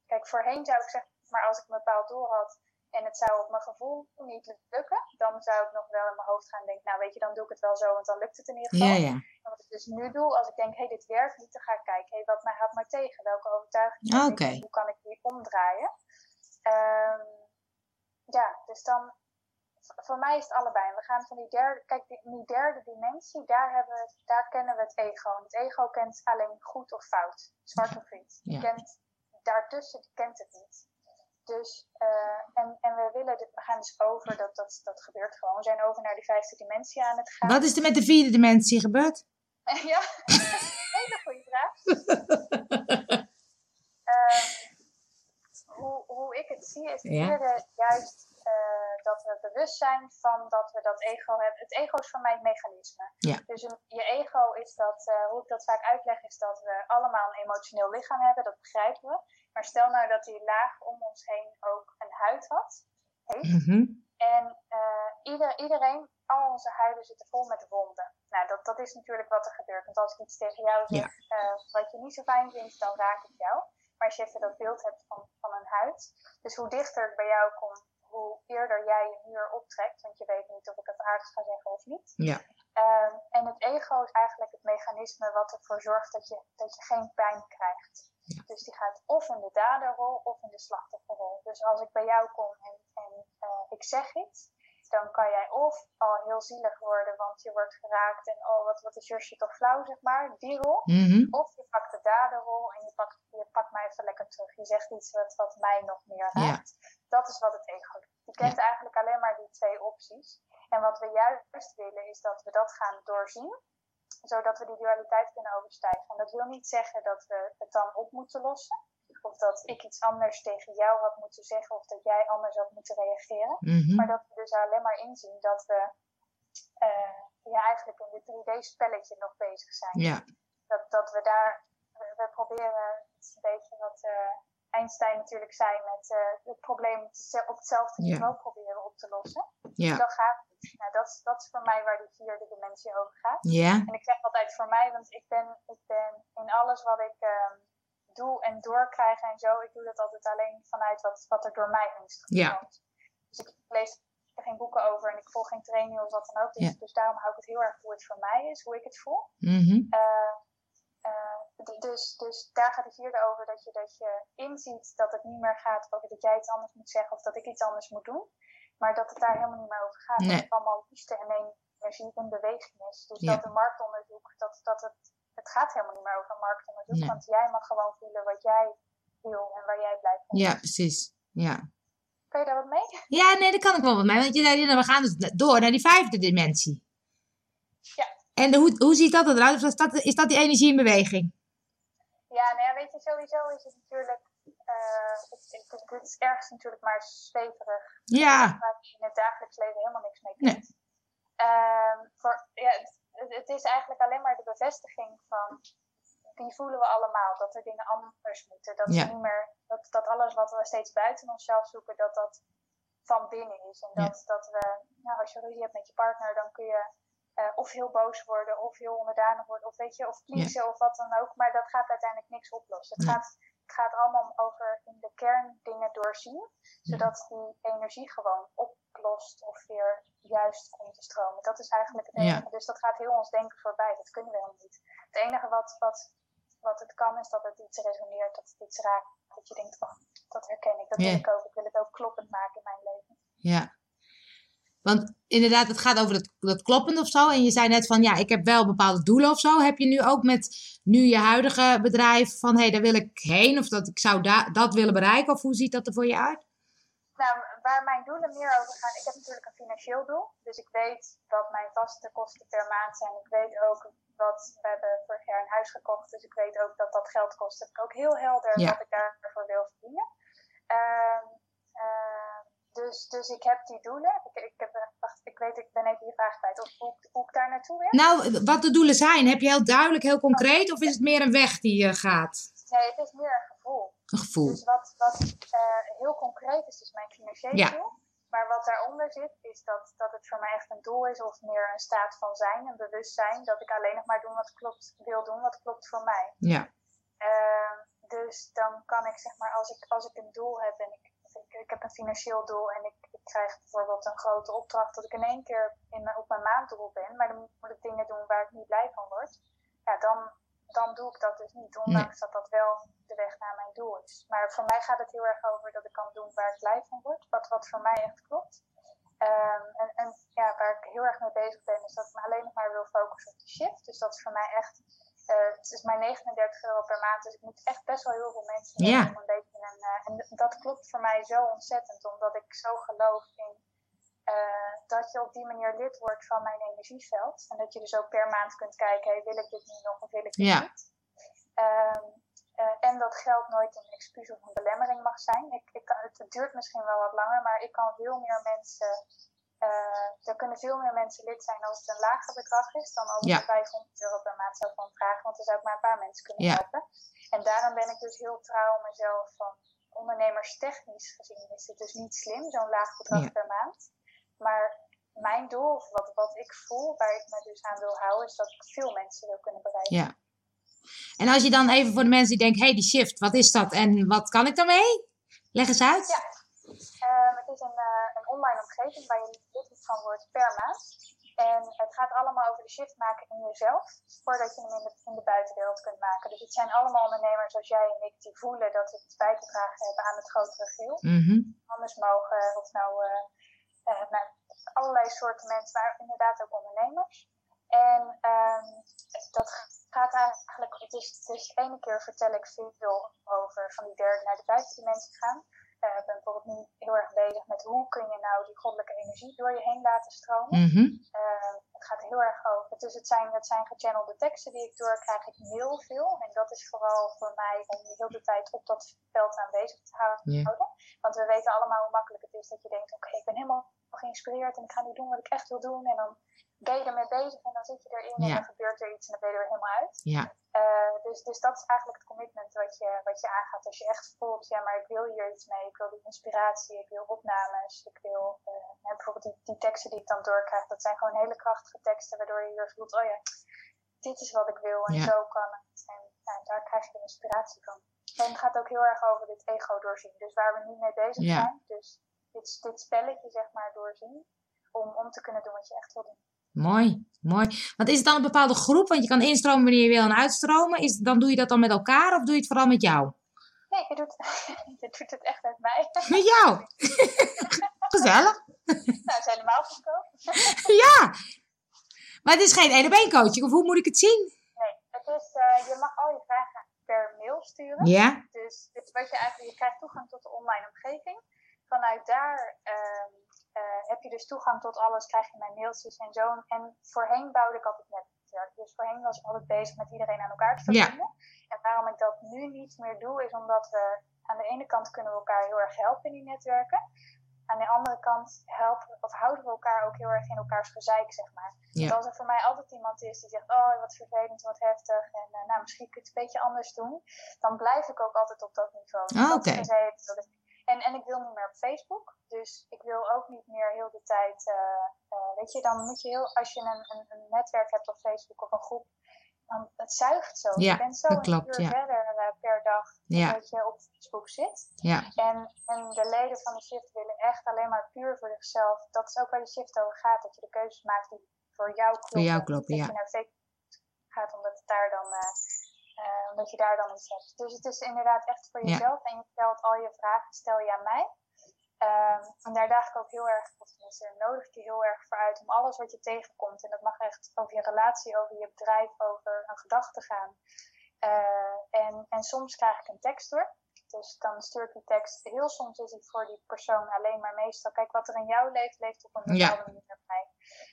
kijk, voorheen zou ik zeggen, maar als ik een bepaald doel had en het zou op mijn gevoel niet lukken, dan zou ik nog wel in mijn hoofd gaan denken, nou weet je, dan doe ik het wel zo, want dan lukt het in ieder geval. Ja, ja. En wat ik dus nu doe, als ik denk, hé, hey, dit werkt niet, dan ga ik kijken, hé, wat mij houdt mij tegen? Welke overtuiging heb ik? Oké. Hoe kan ik die omdraaien? Ehm, ja, dus dan, voor mij is het allebei. We gaan van die derde, kijk, die, die derde dimensie, daar, hebben we, daar kennen we het ego. En het ego kent alleen goed of fout, zwart of wit. Ja. kent, daartussen, die kent het niet. Dus, eh, en, en we willen, dit, we gaan dus over, dat, dat, dat gebeurt gewoon. We zijn over naar die vijfde dimensie aan het gaan. Wat is er met de vierde dimensie gebeurd? Ja, hele goede vraag. Ehm, hoe, hoe ik het zie is het Ja. vierde juist eh, dat we bewust zijn van dat we dat ego hebben. Het ego is voor mij het mechanisme. Ja. Dus een- je ego is dat, eh, hoe ik dat vaak uitleg, is dat we allemaal een emotioneel lichaam hebben, dat begrijpen we. Maar stel nou dat die laag om ons heen ook een huid had, heeft. Mhm. En eh, ieder, iedereen, al onze huiden zitten vol met wonden. Nou, dat, dat is natuurlijk wat er gebeurt. Want als ik iets tegen jou zeg wat je niet zo fijn vindt, dan raak ik jou. Maar als je even dat beeld hebt van, van een huid. Dus hoe dichter ik bij jou kom, hoe eerder jij je muur optrekt. Want je weet niet of ik het aardig ga zeggen of niet. Ja. Ehm, en het ego is eigenlijk het mechanisme wat ervoor zorgt dat je, dat je geen pijn krijgt. Ja. Dus die gaat of in de daderrol of in de slachtofferrol. Dus als ik bij jou kom en, en eh, ik zeg iets, dan kan jij of al heel zielig worden, want je wordt geraakt en oh, wat, wat is Jusje toch flauw, zeg maar, die rol. Mhm. Of je pakt de daderrol en je pakt, je pakt mij even lekker terug. Je zegt iets wat, wat mij nog meer Ja. Dat is wat het ego doet. Die kent eigenlijk alleen maar die twee opties. En wat we juist willen is dat we dat gaan doorzien. zodat we die dualiteit kunnen overstijgen. En dat wil niet zeggen dat we het dan op moeten lossen. Of dat ik iets anders tegen jou had moeten zeggen of dat jij anders had moeten reageren. Mhm. Maar dat we dus alleen maar inzien dat we eh, ja, eigenlijk in dit 3D-spelletje nog bezig zijn. Ja, Dat, dat we daar, we, we proberen, het een beetje wat eh, Einstein natuurlijk zei, met eh, het probleem op hetze- op hetzelfde Ja. niveau proberen op te lossen. ja, Dat gaat niet. Nou, dat, is- dat is voor mij waar die vierde dimensie over gaat. ja, En ik zeg altijd voor mij, want ik ben, ik ben in alles wat ik ehm, doe en doorkrijg en zo, ik doe dat altijd alleen vanuit wat, wat er door mij in is gekomen. Dus ik lees er geen boeken over en ik volg geen training of wat dan ook. Dus, dus daarom hou ik het heel erg hoe het voor mij is, hoe ik het voel. mhm, eh, d- dus, dus daar gaat het hier over dat je, dat je inziet dat het niet meer gaat over dat jij iets anders moet zeggen of dat ik iets anders moet doen. Maar dat het daar helemaal niet meer over gaat. Nee. Dat het allemaal liefde en energie in beweging is. Dus Ja. dat een marktonderzoek, dat, dat het, het gaat helemaal niet meer over een marktonderzoek. Nee. Want jij mag gewoon voelen wat jij wil en waar jij blij van ja, precies. Ja. Kun je daar wat mee? ja, nee, daar kan ik wel wat mee. Want je zei, we gaan dus door naar die vijfde dimensie. Ja. En de, hoe, hoe ziet dat eruit? Of is dat, is dat die energie in beweging? Ja, nou ja, weet je, sowieso is het natuurlijk. eh, het, het, het- het is ergens natuurlijk maar zweverig. Ja, waar je in het dagelijks leven helemaal niks mee Nee. kunt. Ehm, voor, ja, het, is eigenlijk alleen maar de bevestiging van, die voelen we allemaal, dat er dingen anders moeten. Dat, Ja. we niet meer, dat, dat alles wat we steeds buiten onszelf zoeken, dat dat van binnen is. En Ja. dat, dat we, nou, als je ruzie hebt met je partner, dan kun je eh, of heel boos worden, of heel onderdanig worden, of weet je, of pleasen, of wat dan ook. Maar dat gaat uiteindelijk niks oplossen. Het, gaat, het gaat allemaal over in de kern dingen doorzien, zodat die energie gewoon oplost of weer juist komt te stromen. Dat is eigenlijk het Ja. enige. Dus dat gaat heel ons denken voorbij. Dat kunnen we helemaal niet. Het enige wat, wat, wat het kan, is dat het iets resoneert, dat het iets raakt. Dat je denkt, oh, dat herken ik, dat wil ik ook. Ik wil het ook kloppend maken in mijn leven. ja. Want inderdaad, het gaat over dat, dat kloppend of zo. En je zei net van, ja, ik heb wel bepaalde doelen of zo. Heb je nu ook met nu je huidige bedrijf van, hé, hey, daar wil ik heen. Of dat ik zou da- dat willen bereiken. Of hoe ziet dat er voor je uit? Nou, waar mijn doelen meer over gaan, ik heb natuurlijk een financieel doel. Dus ik weet wat mijn vaste kosten per maand zijn. Ik weet ook wat, we hebben vorig jaar een huis gekocht, dus ik weet ook dat dat geld kost. Heb ik ook heel helder Ja. wat ik daarvoor wil verdienen. Ehm, dus, dus ik heb die doelen. Ik, ik, heb, wacht, ik weet, ik ben even je vraag kwijt. Of hoe, ik- hoe ik daar naartoe wil? Nou, wat de doelen zijn, heb je heel duidelijk, heel concreet? Of is het meer een weg die je gaat? Nee, het is meer een gevoel. Een gevoel. Dus wat, wat eh, heel concreet is, is mijn financiële Ja. doel. Maar wat daaronder zit, is dat, dat het voor mij echt een doel is, of meer een staat van zijn, een bewustzijn. Dat ik alleen nog maar doen wat klopt, wil doen wat klopt voor mij. Ja, Ehm, dus dan kan ik zeg maar, als ik, als ik een doel heb en ik, ik, heb een financieel doel en ik, ik krijg bijvoorbeeld een grote opdracht, dat ik in één keer in mijn, op mijn maanddoel ben, maar dan moet ik dingen doen waar ik niet blij van word. Ja, dan, dan doe ik dat dus niet, ondanks dat dat wel de weg naar mijn doel is. Maar voor mij gaat het heel erg over dat ik kan doen waar ik blij van word, wat, wat voor mij echt klopt. Ehm, en, en ja, waar ik heel erg mee bezig ben, is dat ik me alleen nog maar wil focussen op de shift. Dus dat is voor mij echt, eh, het is mijn 39 euro per maand, dus ik moet echt best wel heel veel mensen Ja. om een beetje een, eh, en dat klopt voor mij zo ontzettend, omdat ik zo geloof in eh, dat je op die manier lid wordt van mijn energieveld. En dat je dus ook per maand kunt kijken, hey, wil ik dit nu nog of wil ik dit Ja. niet? Eh, en dat geld nooit een excuus of een belemmering mag zijn. Ik, ik kan, het duurt misschien wel wat langer, maar ik kan veel meer mensen. Eh, er kunnen veel meer mensen lid zijn als het een lager bedrag is dan als Ja. ik 500 euro per maand zou van vragen, want dan zou ik maar een paar mensen kunnen Ja. helpen. En daarom ben ik dus heel trouw mezelf van ondernemerstechnisch gezien is het dus niet slim, zo'n laag bedrag Ja. per maand. Maar mijn doel, of wat, wat ik voel, waar ik me dus aan wil houden, is dat ik veel mensen wil kunnen bereiken. ja. En als je dan even voor de mensen die denken, hé, hey, die shift, wat is dat en wat kan ik daarmee? Leg eens uit. Ja. Is een, eh, een online omgeving waar je lid van wordt per maand. En het gaat allemaal over de shift maken in jezelf, voordat je hem in de, in de buitenwereld kunt maken. Dus het zijn allemaal ondernemers zoals jij en ik die voelen dat ze iets bij te dragen hebben aan het grotere geheel. Mhm. Anders mogen, of nou, nou allerlei soorten mensen, maar inderdaad ook ondernemers. En ehm, dat gaat eigenlijk, het is, het is ene keer vertel ik veel over van die derde naar de buitendimensie gaan. We hebben een bijvoorbeeld nu heel erg bezig met hoe kun je nou die goddelijke energie door je heen laten stromen. Mhm. Uh, het gaat heel erg over. Dus het zijn, het zijn gechannelde teksten die ik doorkrijg. Ik heel veel. En dat is vooral voor mij om je heel de tijd op dat veld aanwezig te houden. Yeah. Want we weten allemaal hoe makkelijk het is dat je denkt: oké, ik ben helemaal geïnspireerd en ik ga nu doen wat ik echt wil doen. En dan ben je ermee bezig en dan zit je erin en dan gebeurt er iets en dan ben je er helemaal uit. Ja. Uh, dus, dus dat is eigenlijk het commitment wat je, wat je aangaat. Als je echt voelt, ja, maar ik wil hier iets mee, ik wil die inspiratie, ik wil opnames, ik wil uh, bijvoorbeeld die, die teksten die ik dan doorkrijg, dat zijn gewoon hele krachtige teksten, waardoor je weer voelt, oh ja, dit is wat ik wil en Ja. zo kan het. En nou, daar krijg je inspiratie van. En het gaat ook heel erg over dit ego doorzien. Dus waar we nu mee bezig Ja. zijn, dus dit, dit spelletje zeg maar doorzien, om, om te kunnen doen wat je echt wil doen. Mooi, mooi. Want is het dan een bepaalde groep? Want je kan instromen wanneer je wil en uitstromen. Is, dan doe je dat dan met elkaar of doe je het vooral met jou? Nee, je doet, je doet het echt met mij. Met jou. Gezellig. nou, is helemaal goedkoop. Ja. Maar het is geen één op één coaching. Of hoe moet ik het zien? Nee, het is, uh, je mag al je vragen per mail sturen. Ja. Dus, dus wat je eigenlijk, je krijgt toegang tot de online omgeving. Vanuit daar uh, heb je dus toegang tot alles, krijg je mijn mailtjes en zo. En voorheen bouwde ik altijd netwerk. Dus voorheen was ik altijd bezig met iedereen aan elkaar te verbinden. Ja. En waarom ik dat nu niet meer doe, is omdat we aan de ene kant kunnen we elkaar heel erg helpen in die netwerken. Aan de andere kant helpen of houden we elkaar ook heel erg in elkaars gezeik, zeg maar. Ja. Want als er voor mij altijd iemand is die zegt, oh wat vervelend, wat heftig, en uh, nou misschien kun je het een beetje anders doen, dan blijf ik ook altijd op dat niveau. Dat is het en, en ik wil niet meer op Facebook, dus ik wil ook niet meer heel de tijd, uh, uh, weet je, dan moet je heel, als je een, een, een, netwerk hebt op Facebook of een groep, dan het zuigt zo. Ja, je bent zo dat een klopt, uur ja. verder uh, per dag ja. dat je op Facebook zit. Ja. En, en de leden van de shift willen echt alleen maar puur voor zichzelf. Dat is ook waar de shift over gaat, dat je de keuzes maakt die voor jou kloppen. Voor jou kloppen, dat ja. je naar Facebook gaat omdat het daar dan uh, omdat je daar dan iets hebt. Dus het is inderdaad echt voor jezelf ja. en je stelt al je vragen, stel je aan mij. Um, en daar daag ik ook heel erg, of tenminste nodig ik je heel erg voor uit om alles wat je tegenkomt. En dat mag echt over je relatie, over je bedrijf, over een gedachte gaan. Uh, en, en soms krijg ik een tekst door. Dus dan stuur ik die tekst. Heel soms is het voor die persoon alleen, maar meestal, kijk wat er in jou leeft, leeft op een bepaalde Ja. manier bij mij.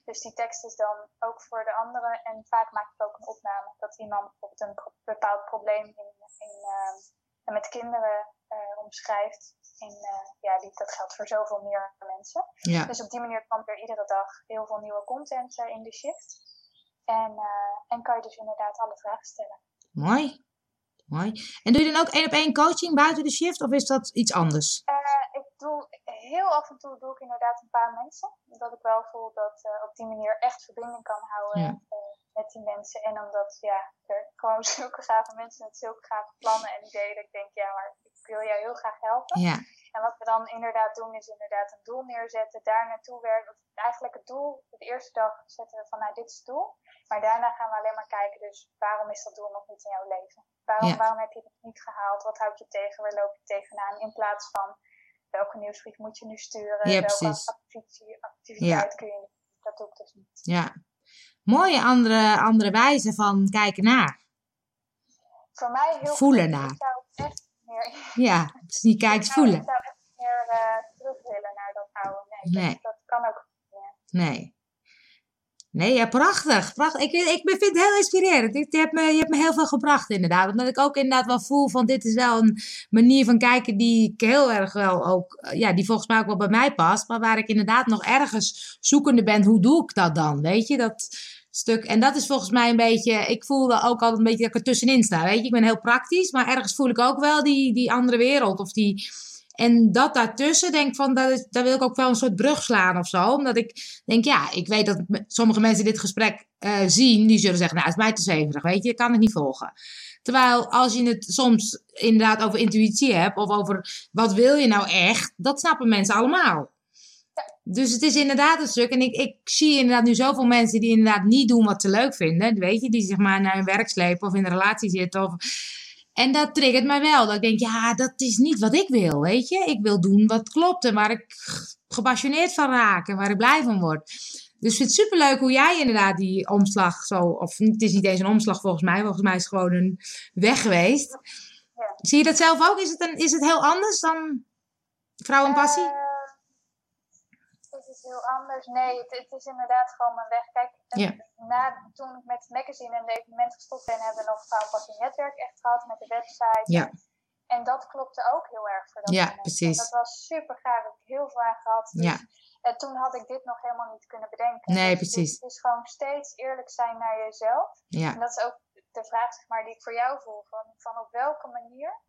Dus die tekst is dan ook voor de anderen. En vaak maak ik ook een opname dat iemand bijvoorbeeld een pro- bepaald probleem in, in, uh, met kinderen uh, omschrijft. En uh, ja, die, dat geldt voor zoveel meer mensen. Ja. Dus op die manier komt er iedere dag heel veel nieuwe content in de shift. En, en kan je dus inderdaad alle vragen stellen. Mooi. Mooi. En doe je dan ook één op één coaching buiten de shift of is dat iets anders? Uh, ik doe heel af en toe doe ik inderdaad een paar mensen. Omdat ik wel voel dat uh, op die manier echt verbinding kan houden Ja. uh, met die mensen. En omdat ja, er gewoon zulke gave mensen met zulke gave plannen en ideeën. Dat ik denk, ja, maar ik wil jou heel graag helpen. Ja. En wat we dan inderdaad doen, is inderdaad een doel neerzetten, daar naartoe werken. Eigenlijk het doel, de eerste dag zetten we van, nou, dit is het doel. Maar daarna gaan we alleen maar kijken, dus waarom is dat doel nog niet in jouw leven? Waarom, Ja. waarom heb je het niet gehaald? Wat houdt je tegen? Waar loop je tegenaan? In plaats van, welke nieuwsbrief moet je nu sturen? Ja, welke activiteit, kun je niet? Dat doe ik dus niet. Ja. Mooie andere, andere wijze van kijken naar. Voor mij heel Voelen goed. naar. Meer... Ja, dus niet kijken, voelen. Ik zou echt meer uh, terug willen naar dat oude. Nee, Nee. Dat, dat kan ook niet meer. Nee. Nee, ja, prachtig. prachtig. Ik, ik vind het heel inspirerend. Je hebt, me, je hebt me heel veel gebracht, inderdaad. Omdat ik ook inderdaad wel voel van dit is wel een manier van kijken die ik heel erg wel ook, eh, ja, die volgens mij ook wel bij mij past. Maar waar ik inderdaad nog ergens zoekende ben, hoe doe ik dat dan? Weet je, dat stuk. En dat is volgens mij een beetje, ik voelde ook altijd een beetje dat ik er tussenin sta. Weet je, ik ben heel praktisch, maar ergens voel ik ook wel die, die andere wereld of die... En dat daartussen, denk van, dat is, daar wil ik ook wel een soort brug slaan of zo. Omdat ik denk, ja, ik weet dat sommige mensen dit gesprek eh, zien, die zullen zeggen, nou, het is mij te zeverig, weet je, ik kan het niet volgen. Terwijl als je het soms inderdaad over intuïtie hebt of over wat wil je nou echt, dat snappen mensen allemaal. Dus het is inderdaad een stuk. En ik, ik zie inderdaad nu zoveel mensen die inderdaad niet doen wat ze leuk vinden. Weet je, die zich maar naar hun werk slepen of in een relatie zitten. Of... En dat triggert mij wel. Dat ik denk, ja, dat is niet wat ik wil, weet je. Ik wil doen wat klopt en waar ik gepassioneerd van raak en waar ik blij van word. Dus ik vind het superleuk hoe jij inderdaad die omslag zo... Of het is niet eens een omslag volgens mij. Volgens mij is het gewoon een weg geweest. Zie je dat zelf ook? Is het, een, is het heel anders dan... Vrouw en passie? Anders? Nee, het, het, is inderdaad gewoon mijn weg. Kijk, na, toen ik met het magazine en de evenement gestopt ben, hebben we nog Vrouw Passie Netwerk echt gehad met de website. Ja. En dat klopte ook heel erg voor dat Ja, moment. precies. En dat was super gaaf. Daar heb ik heel veel aan gehad. Dus, Ja. En toen had ik dit nog helemaal niet kunnen bedenken. Nee, Dus precies. Het is gewoon steeds eerlijk zijn naar jezelf. Ja, En dat is ook de vraag zeg maar, die ik voor jou voel. Van, van op welke manier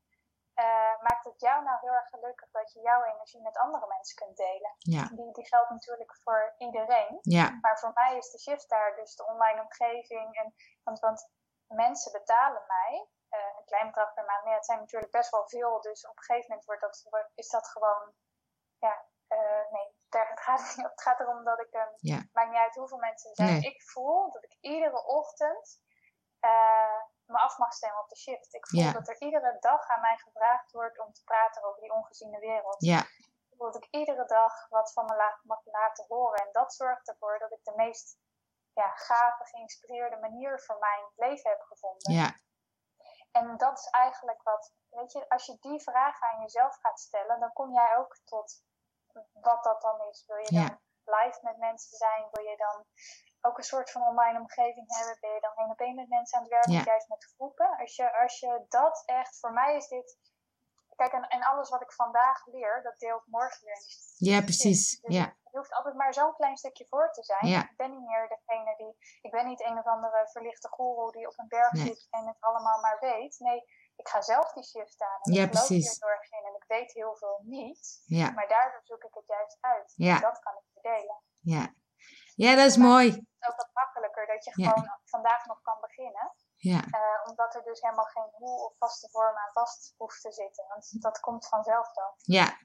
eh, maakt het jou nou heel erg gelukkig dat je jouw energie met andere mensen kunt delen? ja, Die, die geldt natuurlijk voor iedereen. ja, Maar voor mij is de shift daar dus de online omgeving. En, want, want mensen betalen mij eh, een klein bedrag per maand. Maar ja, het zijn natuurlijk best wel veel. Dus op een gegeven moment wordt dat, wordt- is dat gewoon. Ja, eh, nee, daar gaat het. Het gaat erom dat ik. een Ja. Maakt niet uit hoeveel mensen er zijn. Nee. Ik voel dat ik iedere ochtend. Me af mag stemmen op de shift. Ik voel dat er iedere dag aan mij gevraagd wordt om te praten over die ongeziene wereld ja, dat ik iedere dag wat van me la- mag laten horen. En dat zorgt ervoor dat ik de meest ja, gave, geïnspireerde manier voor mijn leven heb gevonden. ja, En dat is eigenlijk wat, weet je, als je die vragen aan jezelf gaat stellen, dan kom jij ook tot wat dat dan is. Wil je Ja. dan live met mensen zijn? Wil je dan ook een soort van online omgeving hebben? Ben je dan één op één met mensen aan het werken? Ja. Juist met groepen? Als je, als je dat echt, voor mij is dit. Kijk, en, en alles wat ik vandaag leer, dat deel ik morgen weer. ja, precies. Dus Ja, Je hoeft altijd maar zo'n klein stukje voor te zijn. Ja. Ik ben niet meer degene die. Ik ben niet een of andere verlichte goeroe die op een berg Nee. zit en het allemaal maar weet. Nee, ik ga zelf die shift aan. En Ja, ik precies. hier in en ik weet heel veel niet. ja, Maar daardoor zoek ik het juist uit. Ja. En dat kan ik je delen. ja. Ja, dat is mooi. Het is ook wat makkelijker dat je gewoon vandaag nog kan beginnen. Ja, eh, omdat er dus helemaal geen hoe of vaste vorm aan vast hoeft te zitten. Want dat komt vanzelf dan. ja.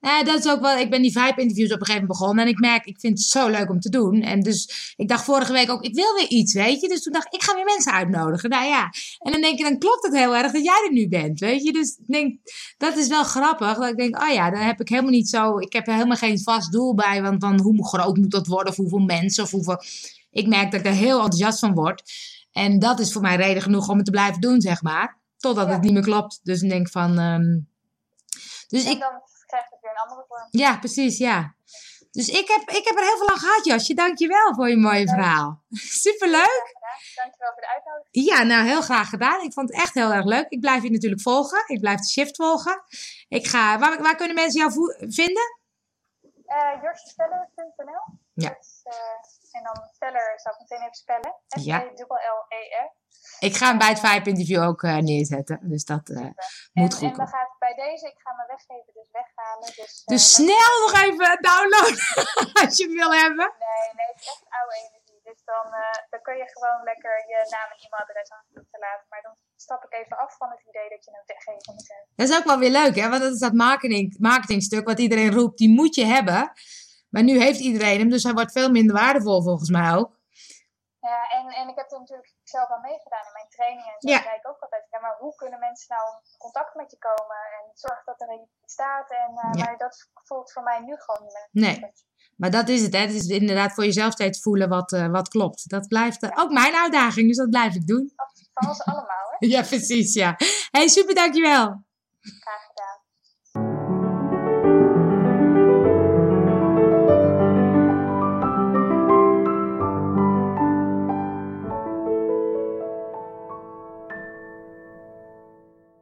Eh, dat is ook wel, ik ben die vibe-interviews op een gegeven moment begonnen. En ik merk, ik vind het zo leuk om te doen. En dus, ik dacht vorige week ook, ik wil weer iets, weet je. Dus toen dacht ik, ik ga weer mensen uitnodigen. Nou ja. En dan denk je, dan klopt het heel erg dat jij er nu bent, weet je. Dus ik denk, dat is wel grappig. Dat ik denk, oh ja, dan heb ik helemaal niet zo, ik heb er helemaal geen vast doel bij. Want van hoe groot moet dat worden, of hoeveel mensen, of hoeveel... Ik merk dat ik er heel enthousiast van word. En dat is voor mij reden genoeg om het te blijven doen, zeg maar. Totdat Ja. het niet meer klopt. Dus ik denk van... ehm, dus En ik, dan krijgt het weer een andere vorm. ja, precies, ja. Dus ik heb, ik heb er heel veel aan gehad, Jasje. Dankjewel voor je mooie verhaal. Superleuk. Dankjewel voor de uitnodiging. Ja, nou, heel graag gedaan. Ik vond het echt heel erg leuk. Ik blijf je natuurlijk volgen. Ik blijf de shift volgen. Ik ga, waar, waar kunnen mensen jou vinden? Uh, Ja. Dus, eh, en dan Speller zou ik meteen even spellen. Ja. S-E-L-L-E-R. Ik ga hem bij het Vibe-interview ook eh, neerzetten. Dus dat En, moet goed en dan gaat bij deze, ik ga mijn weggeven dus weghalen. Dus, Dus snel nog even downloaden als je hem wil hebben. Nee, nee, het is echt oude energie. Dus dan, eh, dan kun je gewoon lekker je naam en e-mailadres achterlaten. Maar dan stap ik even af van het idee dat je een weggeven moet hebben. Dat is ook wel weer leuk, hè? Want dat is dat marketing, marketingstuk wat iedereen roept. Die moet je hebben. Maar nu heeft iedereen hem, dus hij wordt veel minder waardevol volgens mij ook. Ja, en, en ik heb er natuurlijk zelf aan meegedaan in mijn trainingen. En zo Ja. zei ik ook altijd, ja, maar hoe kunnen mensen nou in contact met je komen? En zorg dat er iets staat. En, eh, Ja. Maar dat voelt voor mij nu gewoon niet meer. Nee. Maar dat is het, hè? Het is inderdaad voor jezelf steeds voelen wat, eh, wat klopt. Dat blijft eh, ook mijn uitdaging, dus dat blijf ik doen. Van ons allemaal, hè? Ja, precies, ja. hey, super, dankjewel. Graag gedaan.